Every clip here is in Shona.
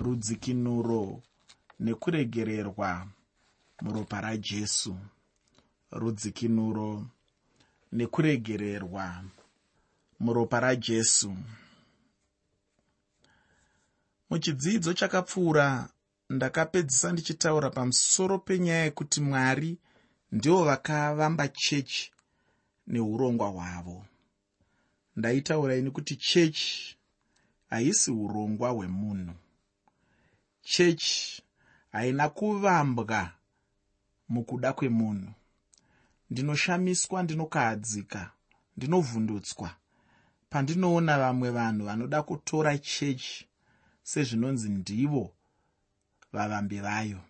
rudzikinuro nekuregererwa muropa rajesu. Rudzikinuro nekuregererwa muropa rajesu. Muchidzidzo chakapfuura ndakapedzisa ndichitaura pamusoro penyaya yekuti mwari ndivo vakavamba chechi neurongwa hwavo. Ndaitaura ini kuti chechi haisi urongwa hwemunhu chechi haina kuvambwa mukuda kwemunhu. Ndinoshamiswa ndinokahadzika ndinovhundutswa. Pandinoona vamwe vanhu vanoda kutora chechi sezvinonzi ndivo vavambi vayo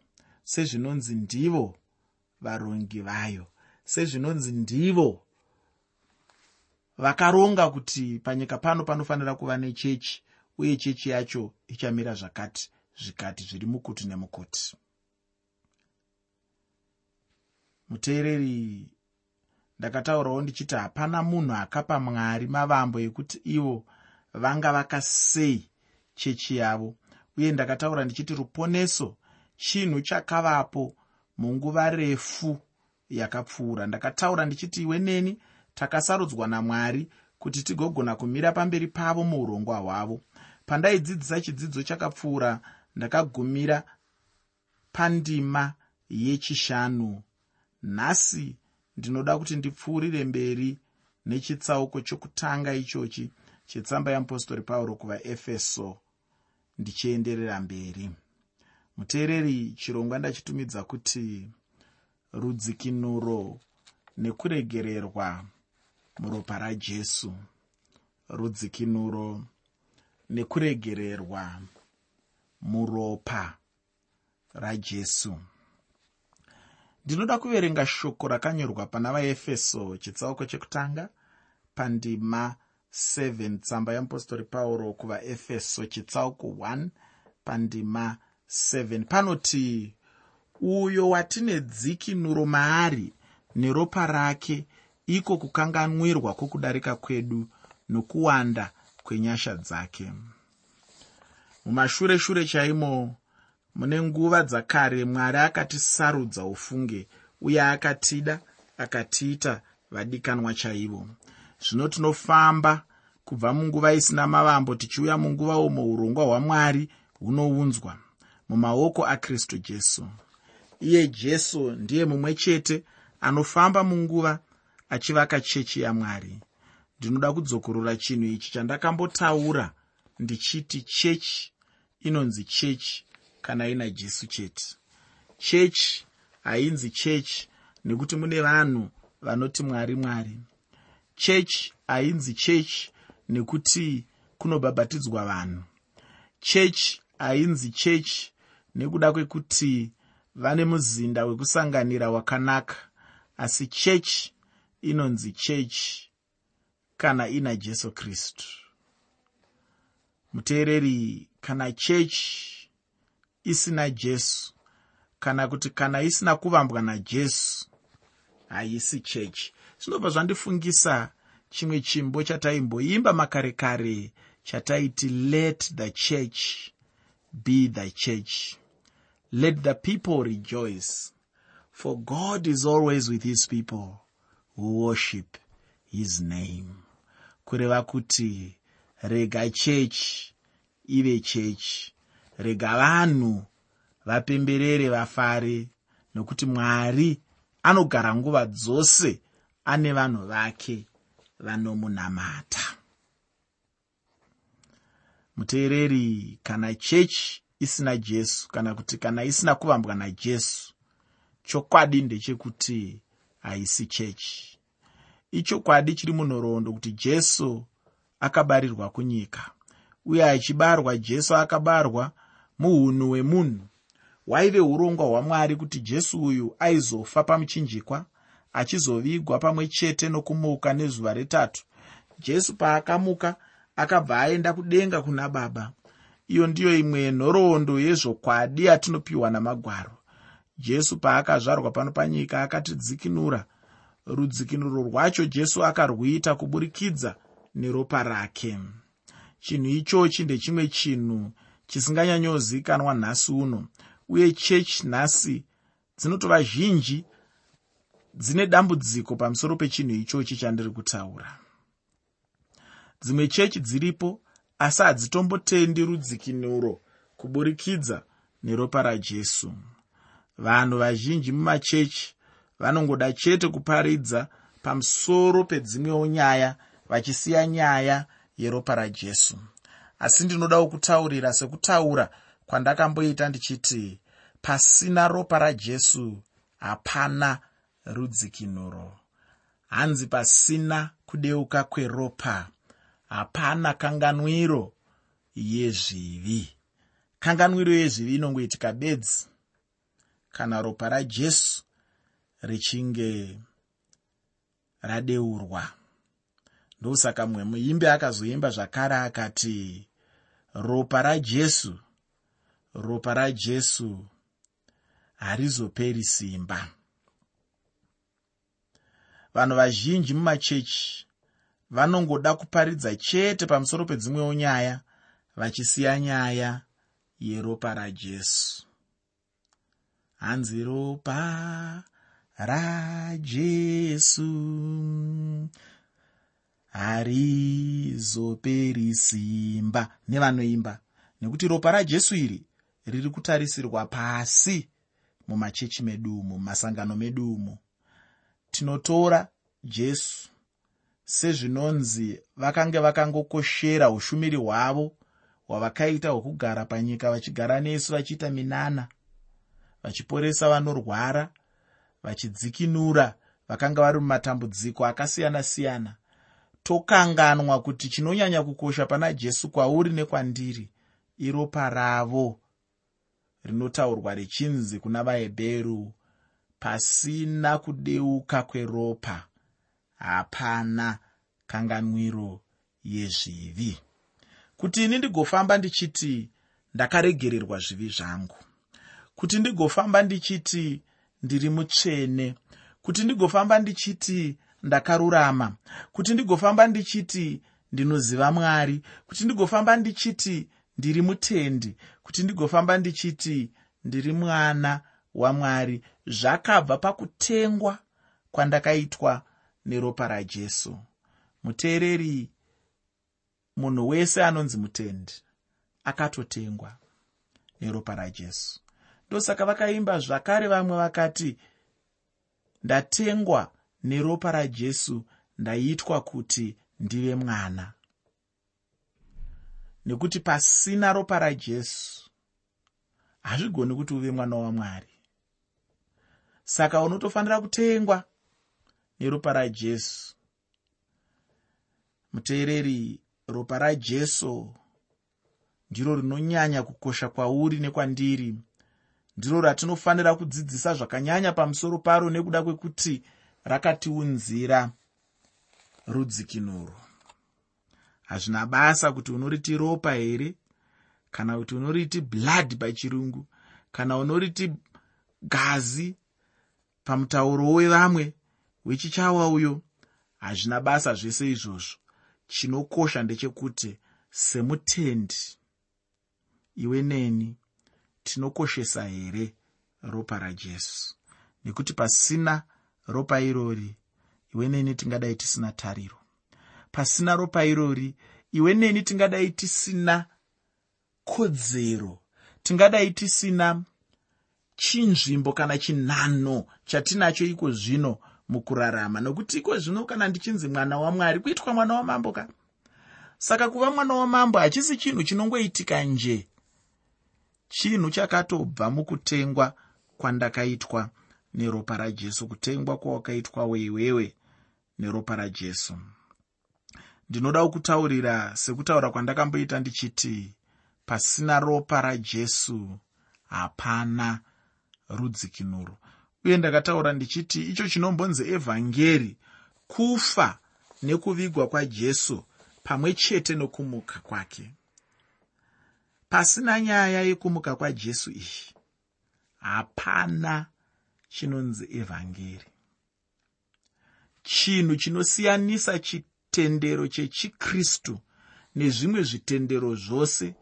sezvinonzi ndivo varongi vayo sezvinonzi ndivo vakaronga kuti panyika pano panofanira kuva nechechi uye chechi yacho ichamira zvakati zvikati zviri mukuti nemukuti. Muteereri ndakataurawo ndichiti hapana munhu akapa mwari mavambo ekuti ivo vanga vakasei chechi yavo uye ndakataura ndichiti ruponeso chinhu chakavapo munguva refu yakapfuura. Ndakataura ndichiti iwe neni takasarudzwa namwari kuti tigogona kumira pamberi pavo muurongwa hwavo. Pandaidzidzisa chidzidzo chakapfuura ndakagumira pandima yechishanu. Nhasi ndinoda kuti ndipfuurire mberi nechitsauko chokutanga ichochi chetsamba yeapostori pauro kuvaefeso. Ndichienderera mberi. Muteereri chirongwa ndachitumidza kuti rudzikinuro nekuregererwa muropa rajesu. Rudzikinuro nekuregererwa muropa rajesu. Ndinoda kuverenga shoko rakanyorwa pana vaefeso chitsauko chekutanga pandima 7 tsamba yeapostori pauro kuvaefeso chitsauko 1 pandima 7 panoti uyo watine dzikinuro maari neropa rake iko kukanganwirwa kwokudarika kwedu nokuwanda kwenyasha dzake mumashure shure chaimo mune nguva dzakare mwari akatisarudza ufunge uye akatida akatiita vadikanwa chaivo. Zvino tinofamba kubva munguva isina mavambo tichiuya munguva umo urongwa hwamwari hunounzwa mumaoko akristu jesu. Iye jesu ndiye mumwe chete anofamba munguva achivaka chechi yamwari. Ndinoda kudzokorora chinhu ichi chandakambotaura ndichiti chechi inonzi chechi kana ina jesu chete. Chechi hainzi chechi nekuti mune vanhu vanoti mwari mwari. Chechi hainzi chechi nekuti kunobhabhatidzwa vanhu. Chechi hainzi chechi nekuda kwekuti vane muzinda wekusanganira wakanaka asi chechi inonzi chechi kana ina jesu kristu. Muteereri kana chechi isina jesu kana kuti kana isina kuvambwa najesu haisi chechi. Zvinobva zvandifungisa chimwe chimbo chataimboimba makare kare chataiti let the church be the church. Let the people rejoice for god is always with his people who worship his name. Kureva kuti rega chechi ive chechi. Rega vanhu vapemberere vafare nokuti mwari anogara nguva dzose ane vanhu vake vanomunamata. Muteereri kana chechi isina jesu kana kuti kana isina kuvambwa najesu chokwadi ndechekuti haisi chechi. Ichokwadi chiri munhoroondo kuti jesu akabarirwa kunyika uye achibarwa jesu akabarwa muunhu hwemunhu hwaive urongwa hwamwari kuti jesu uyu aizofa pamuchinjikwa achizovigwa pamwe chete nokumuka nezuva retatu. Jesu paakamuka akabva aenda kudenga kuna baba. Iyo ndiyo imwe nhoroondo yezvokwadi yatinopiwa namagwaro. Jesu paakazvarwa pano panyika akatidzikinura rudzikinuro rwacho jesu akarwuita kuburikidza neropa rake chinhu ichochi ndechimwe chinhu chisinganyanyozivikanwa nhasi uno. Uye chechi nhasi dzinotova zhinji dzine dambudziko pamusoro pechinhu ichochi chandiri kutaura. Dzimwe chechi dziripo asi hadzitombotendi rudzikinuro kuburikidza neropa rajesu. Vanhu vazhinji mumachechi vanongoda chete kuparidza pamusoro pedzimwewo nyaya vachisiya nyaya yeropa rajesu. Asi ndinodawo kutaurira sekutaura kwandakamboita ndichiti pasina ropa rajesu hapana rudzikinuro. Hanzi pasina kudeuka kweropa hapana kanganwiro yezvivi. Kanganwiro yezvivi inongoitika bedzi. Kana ropa rajesu richinge radeurwa ndosaka mumwe muimbi akazoimba zvakare akati ropa rajesu ropa rajesu harizoperi simba. Vanhu vazhinji mumachechi vanongoda kuparidza chete pamusoro pedzimwewo nyaya vachisiya nyaya yeropa rajesu. Hanzi ropa rajesu harizoperi simba nevanoimba nekuti ropa rajesu iri riri kutarisirwa pasi mumachechi medu umo mumasangano medu umo tinotora jesu sezvinonzi vakange vakangokoshera ushumiri hwavo hwavakaita hwekugara panyika vachigara nesu vachiita minana vachiporesa vanorwara vachidzikinura vakanga vari mumatambudziko akasiyana-siyana tokanganwa kuti chinonyanya kukosha pana jesu kwauri nekwandiri iropa ravo rinotaurwa richinzi kuna vahebheru pasina kudeuka kweropa hapana kanganwiro yezvivi. Kuti ini ndigofamba ndichiti ndakaregererwa zvivi zvangu? Kuti ndigofamba ndichiti ndiri mutsvene? Kuti ndigofamba ndichiti ndakarurama. Kuti ndigofamba ndichiti ndinoziva mwari. Kuti ndigofamba ndichiti ndiri mutendi. Kuti ndigofamba ndichiti ndiri mwana wamwari zvakabva pakutengwa kwandakaitwa neropa rajesu. Muteereri munhu wese anonzi mutendi akatotengwa neropa rajesu. Ndosaka vakaimba zvakare vamwe vakati ndatengwa neropa rajesu ndaitwa kuti ndive mwana. Nekuti pasina ropa rajesu hazvigoni kuti uve mwana wamwari. Saka unotofanira kutengwa neropa rajesu. Muteereri ropa rajesu ndiro rinonyanya kukosha kwauri nekwandiri. Ndiro ratinofanira kudzidzisa zvakanyanya pamusoro paro nekuda kwekuti rakatiunzira rudzikinuro. Hazvina basa kuti unoriti ropa here kana kuti unoriti blood pachirungu kana unoriti gazi pamutauro wevamwe wechichawa uyo. Hazvina basa zvese izvozvo. Chinokosha ndechekuti semutendi. Iwe neni tinokoshesa here ropa rajesu? Nekuti pasina ropa irori iwe neni tingadai tisina tariro. Pasina ropa irori iwe neni tingadai tisina kodzero tingadai tisina chinzvimbo kana chinhano chatinacho iko zvino mukurarama. Nokuti iko zvino kana ndichinzi mwana wamwari kuitwa mwana wamambo ka? Saka kuva mwana wamambo hachisi chinhu chinongoitika nje. Chinhu chakatobva mukutengwa kwandakaitwa neropa rajesu kutengwa kwawakaitwa weiwewe neropa rajesu. Ndinoda kutaurira sekutaura kwandakamboita ndichiti pasina ropa rajesu hapana rudzikinuro. Uye ndakataura ndichiti icho chinombonzi evhangeri kufa nekuvigwa kwajesu pamwe chete nokumuka kwake. Pasina nyaya yekumuka kwajesu iyi hapana chinonzi evhangeri chinhu chinosiyanisa chitendero chechikristu nezvimwe zvitendero zvose.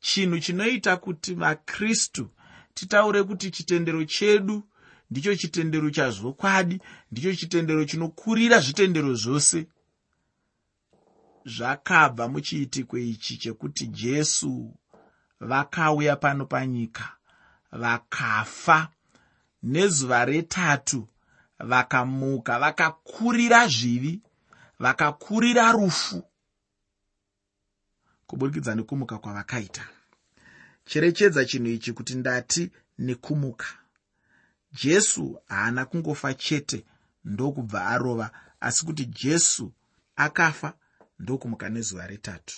Chinhu chinoita kuti vakristu titaure kuti chitendero chedu ndicho chitendero chazvokwadi ndicho chitendero chinokurira zvitendero zvose. Zvakabva muchiitiko ichi chekuti jesu vakauya pano panyika vakafa nezuva retatu vakamuka vakakurira zvivi vakakurira rufu. Kuburikidza nekumuka kwavakaita. Cherechedza chinhu ichi kuti ndati nekumuka. Jesu haana kungofa chete ndokubva arova asi kuti jesu akafa ndokumuka nezuva retatu.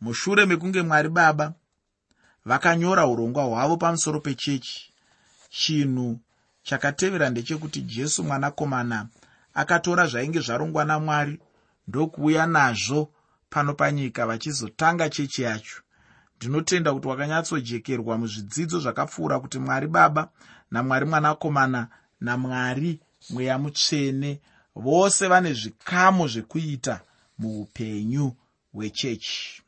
Mushure mekunge mwari baba vakanyora urongwa hwavo pamusoro pechechi chinhu chakatevera ndechekuti jesu mwanakomana akatora zvainge zvarongwa namwari ndokuuya nazvo pano panyika vachizotanga chechi yacho. Ndinotenda kuti wakanyatsojekerwa muzvidzidzo zvakapfuura kuti mwari baba namwari mwanakomana namwari mweya mutsvene vose vane zvikamu zvekuita muupenyu hwechechi.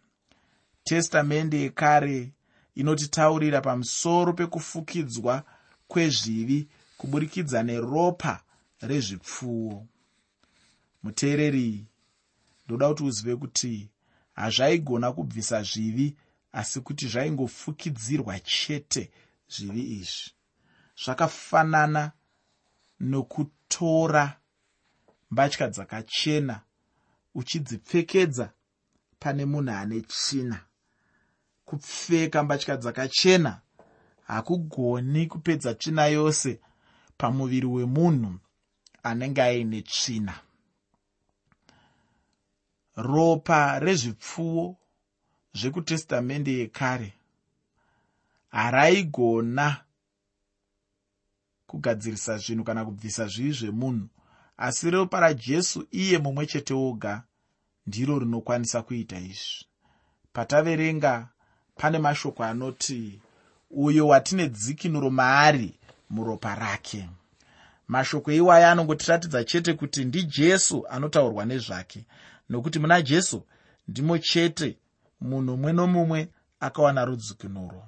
Testamende yekare inotitaurira pamusoro pekufukidzwa kwezvivi kuburikidza neropa rezvipfuwo. Muteereri ndoda kuti uzive kuti hazvaigona kubvisa zvivi asi kuti zvaingofukidzirwa chete zvivi izvi. Zvakafanana nokutora mbatya dzakachena uchidzipfekedza pane munhu ane tsvina. Kupfeka mbatya dzakachena hakugoni kupedza tsvina yose pamuviri wemunhu anenge aine tsvina. Ropa rezvipfuwo zvekutestamende yekare haraigona kugadzirisa zvinhu kana kubvisa zvivi zvemunhu asi ropa rajesu iye mumwe chete woga ndiro rinokwanisa kuita izvi. Pataverenga pane mashoko anoti uyo watine dzikinuro maari muropa rake. Mashoko iwaya anongotiratidza chete kuti ndijesu anotaurwa nezvake nokuti muna jesu ndimo chete munhu mumwe nomumwe akawana rudzikinuro.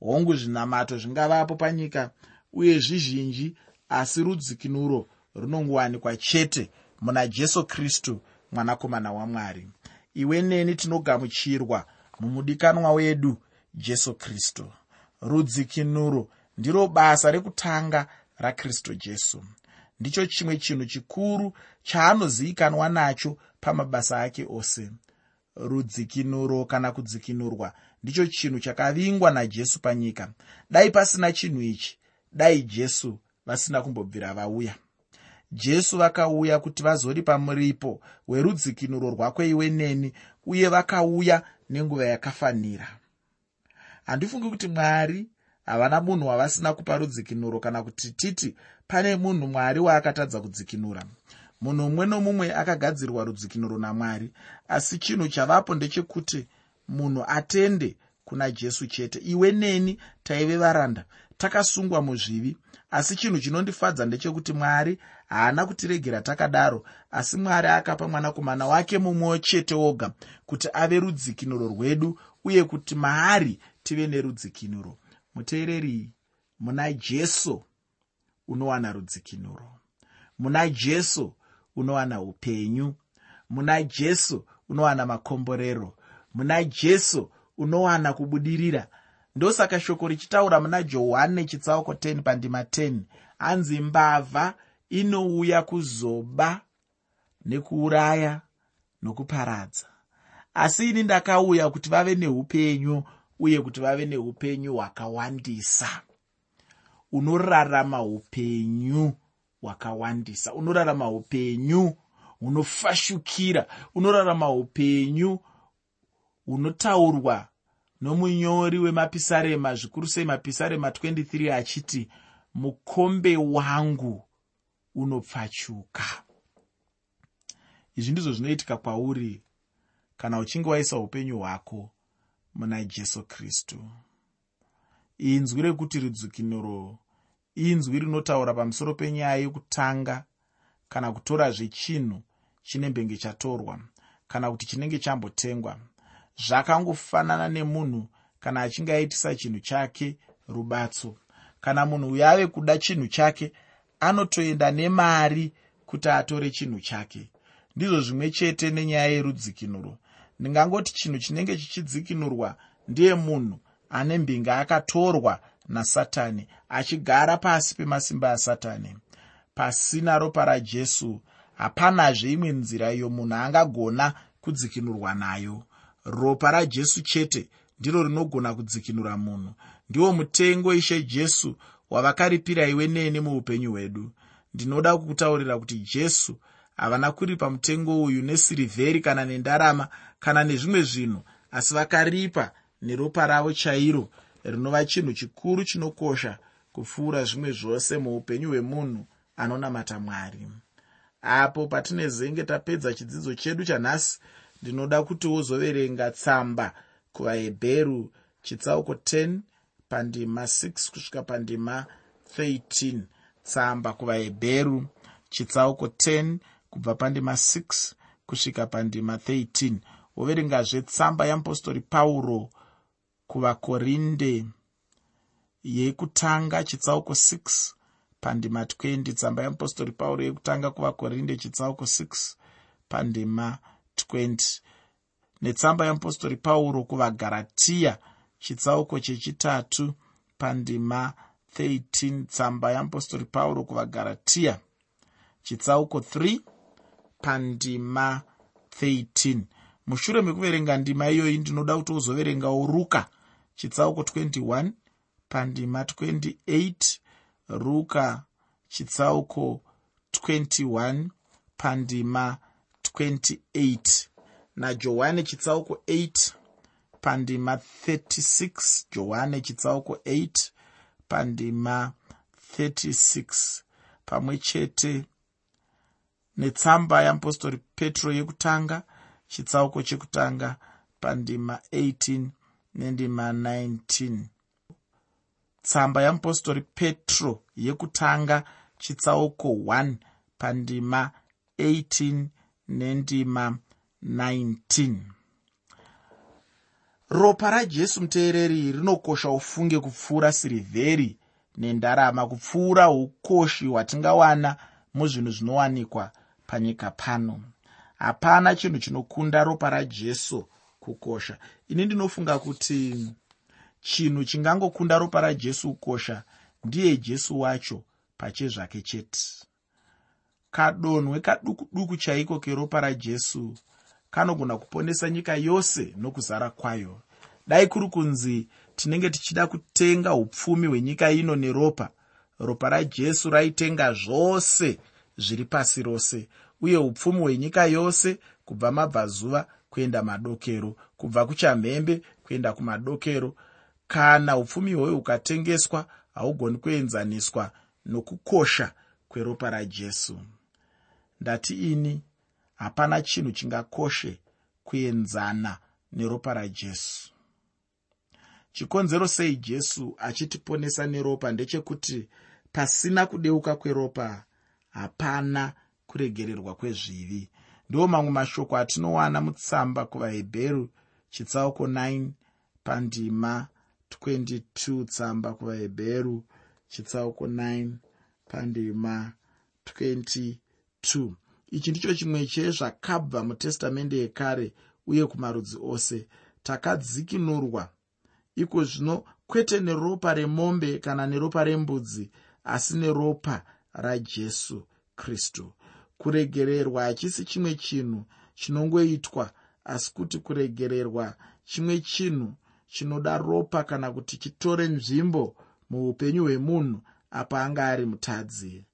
Hongu zvinamato zvingavapo panyika uye zvizhinji asi rudzikinuro runongowanikwa chete muna jesu kristu mwanakomana wamwari. Iwe neni tinogamuchirwa mumudikanwa wedu jesu kristu. Rudzikinuro ndiro basa rekutanga rakristu jesu. Ndicho chimwe chinhu chikuru chaanozivikanwa nacho pamabasa ake ose. Rudzikinuro kana kudzikinurwa ndicho chinhu chakavingwa najesu panyika. Dai pasina chinhu ichi dai jesu vasina kumbobvira vauya. Jesu vakauya kuti vazoripa muripo werudzikinuro rwakwe iwe neni uye vakauya nenguva yakafanira. Handifungi kuti mwari havana munhu wavasina kupa rudzikinuro kana kuti titi pane munhu mwari waakatadza kudzikinura. Munhu mumwe nomumwe akagadzirwa rudzikinuro namwari. Asi chinhu chavapo ndechekuti munhu atende kuna jesu chete. Iwe neni taive varanda. Takasungwa muzvivi. Asi chinhu chinondifadza ndechekuti mwari haana kutiregera takadaro. Asi mwari akapa mwanakomana wake mumwewo chete woga kuti ave rudzikinuro rwedu uye kuti maari tive nerudzikinuro muteereri muna jesu unowana rudzikinuro muna jesu unowana upenyu muna jesu unowana makomborero muna jesu unowana kubudirira. Ndosaka shoko richitaura muna johani chitsauko 10 pandima 10 anzi mbavha inouya kuzoba nekuuraya nokuparadza. Asi ini ndakauya kuti vave neupenyu uye kuti vave neupenyu hwakawandisa. Unorarama upenyu hwakawandisa. Unorarama upenyu hunofashukira. Unorarama upenyu hunotaurwa nomunyori wemapisarema zvikuru sei mapisarema 23 achiti mukombe wangu unopfachuka. Izvi ndizvo zvinoitika kwauri kana uchinge waisa upenyu hwako muna jesu kristu. Inzwi rekuti rudzikinuro inzwi rinotaura pamusoro penyaya yekutanga kana kutora zvechinhu chine mbenge chatorwa kana kuti chinenge chambotengwa. Zvakangofanana nemunhu kana achinge aitisa chinhu chake rubatso. Kana munhu uyo ave kuda chinhu chake anotoenda nemari kuti atore chinhu chake. Ndizvo zvimwe chete nenyaya yerudzikinuro ndingangoti chinhu chinenge chichidzikinurwa ndiye munhu ane mbinga akatorwa nasatani achigara pasi pemasimba asatani. Pasina ropa rajesu hapanazve imwe nzira iyo munhu angagona kudzikinurwa nayo. Ropa rajesu chete ndiro rinogona kudzikinura munhu. Ndiwo mutengo ishe jesu wavakaripira iwe neni muupenyu hwedu. Ndinoda kukutaurira kuti jesu havana kuripa mutengo uyu nesirivheri kana nendarama kana nezvimwe zvinhu asi vakaripa neropa ravo chairo rinova chinhu chikuru chinokosha kupfuura zvimwe zvose muupenyu hwemunhu anonamata mwari. Apo patinezenge tapedza chidzidzo chedu chanhasi ndinoda kuti wozoverenga tsamba kuvahebheru chitsauko 10 pandima 6 kusvika pandima 13 tsamba kuvahebheru chitsauko 10 kubva pandima 6 kusvika pandima 13 woverengazve tsamba yeapostori pauro kuvakorinde yekutanga chitsauko 6 pandima 20 tsamba yeapostori pauro yekutanga kuvakorinde chitsauko 6 pandima 20 netsamba yeapostori pauro kuvagaratiya chitsauko chechitatu pandima 13 tsamba yeapostori pauro kuvagaratiya chitsauko 3 pandima 13 mushure mekuverenga ndima iyoyi ndinoda kuti uzoverengawo ruka chitsauko 21 pandima 28 ruka chitsauko 21 pandima 28 najohane chitsauko 8 pandima 36 johane chitsauko 8 pandima 36 pamwe chete netsamba yeapostori petro yekutanga chitsauko chekutanga pandima 18 nendima 19 tsamba yeapostori petro yekutanga chitsauko 1 pandima 18 nendima 19 ropa rajesu muteereri rinokosha ufunge kupfuura sirivheri nendarama kupfuura ukoshi hwatingawana muzvinhu zvinowanikwa panyika pano. Hapana chinhu chinokunda ropa rajesu kukosha. Ini ndinofunga kuti chinhu chingangokunda ropa rajesu kukosha ndiye jesu wacho pachezvake chete. Kadonhwe kaduku duku chaiko keropa rajesu kanogona kuponesa nyika yose nokuzara kwayo? Dai kuri kunzi tinenge tichida kutenga upfumi hwenyika ino neropa. Ropa rajesu raitenga zvose zviri pasi rose uye upfumi hwenyika yose kubva mabvazuva kuenda madokero kubva kuchamhembe kuenda kumadokero. Kana upfumi hwoyo hukatengeswa haugoni kuenzaniswa nokukosha kweropa rajesu. Ndati ini hapana chinhu chingakoshe kuenzana neropa rajesu. Chikonzero sei jesu achitiponesa neropa? Ndechekuti pasina kudeuka kweropa hapana kuregererwa kwezvivi. Ndiwo mamwe mashoko atinowana mutsamba kuvahebheru chitsauko 9 pandima 22 tsamba kuvahebheru chitsauko 9 pandima 22 ichi ndicho chimwe chezvakabva mutestamende yekare uye kumarudzi ose. Takadzikinurwa. Iko zvino kwete neropa remombe kana neropa rembudzi asi neropa rajesu kristu kuregererwa. Hachisi chimwe chinhu chinongoitwa asi kuti kuregererwa chimwe chinhu chinoda ropa kana kuti chitore nzvimbo muupenyu hwemunhu apa anga ari mutadzi.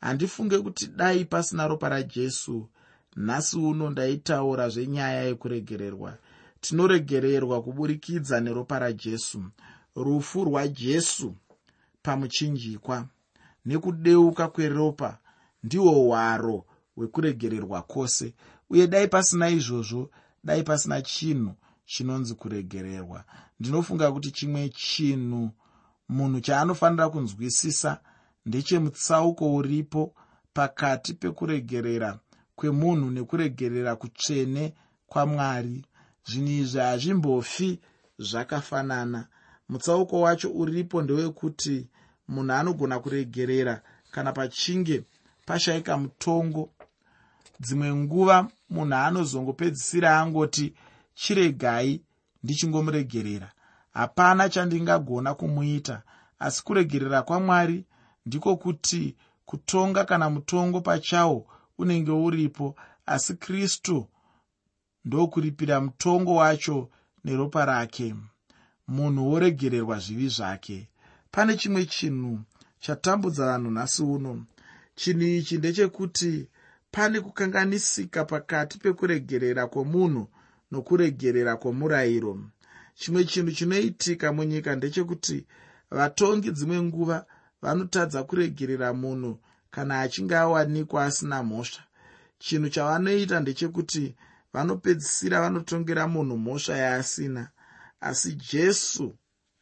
Handifunge kuti dai pasina ropa rajesu nhasi uno ndaitaura zvenyaya yekuregererwa. Tinoregererwa kuburikidza neropa rajesu. Rufu rwajesu pamuchinjikwa. Nekudeuka kweropa ndihwo hwaro hwekuregererwa kwose. Uye dai pasina izvozvo dai pasina chinhu chinonzi kuregererwa. Ndinofunga kuti chimwe chinhu munhu chaanofanira kunzwisisa ndechemutsauko uripo pakati pekuregerera kwemunhu nekuregerera kutsvene kwamwari. Zvinhu izvi hazvimbofi zvakafanana. Mutsauko wacho uripo ndewekuti munhu anogona kuregerera kana pachinge pashayika mutongo dzimwe nguva munhu anozongopedzisira angoti chiregai ndichingomuregerera hapana chandingagona kumuita asi kuregerera kwamwari ndiko kuti kutonga kana mutongo pachawo unenge uripo asi kristu ndokuripira mutongo wacho neropa rake munhu woregererwa zvivi zvake. Pane chimwe chinhu chatambudza vanhu nhasi uno. Chinhu ichi ndechekuti pane kukanganisika pakati pekuregerera kwomunhu nokuregerera kwomurayiro. Chimwe chinhu chinoitika munyika ndechekuti vatongi dzimwe nguva vanotadza kuregerera munhu kana achinge awanikwa asina mhosva. Chinhu chavanoita ndechekuti vanopedzisira vanotongera munhu mhosva yaasina asi jesu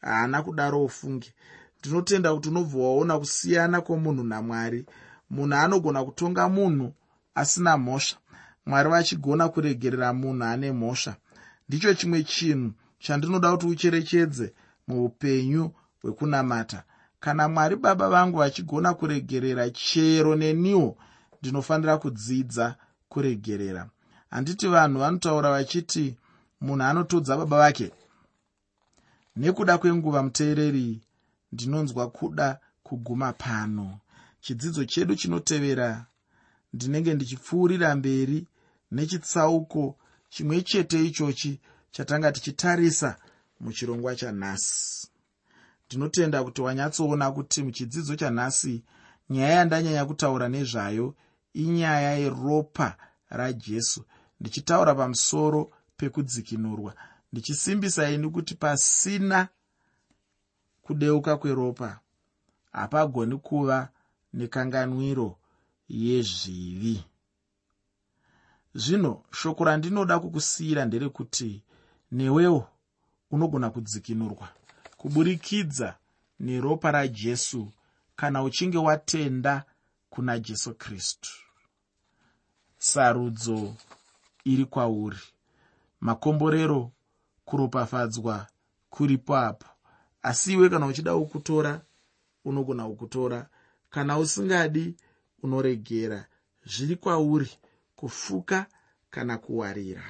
haana kudaro ofunge. Ndinotenda kuti unobva waona kusiyana kwomunhu namwari. Munhu anogona kutonga munhu asina mhosva. Mwari vachigona kuregerera munhu ane mhosva. Ndicho chimwe chinhu chandinoda kuti ucherechedze muupenyu hwekunamata. Kana mwari baba vangu vachigona kuregerera chero neniwo ndinofanira kudzidza kuregerera. Handiti vanhu vanotaura vachiti munhu anotodza baba vake. Nekuda kwenguva muteereri ndinonzwa kuda kuguma pano. Chidzidzo chedu chinotevera ndinenge ndichipfuurira mberi nechitsauko chimwe chete ichochi chatanga tichitarisa muchirongwa chanhasi ndinotenda kuti wanyatsoona kuti muchidzidzo chanhasi nyaya yandanyanya kutaura nezvayo inyaya yeropa rajesu ndichitaura pamusoro pekudzikinurwa. Ndichisimbisa ini kuti pasina kudeuka kweropa hapagoni kuva nekanganwiro yezvivi. Zvino shoko randinoda kukusiyira nderekuti newewo unogona kudzikinurwa kuburikidza neropa rajesu kana uchinge watenda kuna jesu kristu. Sarudzo iri kwauri makomborero kuropafadzwa kuripo apo asi iwe kana uchida kukutora unogona kukutora. Kana usingadi unoregera. Zviri kwauri kufuka kana kuwarira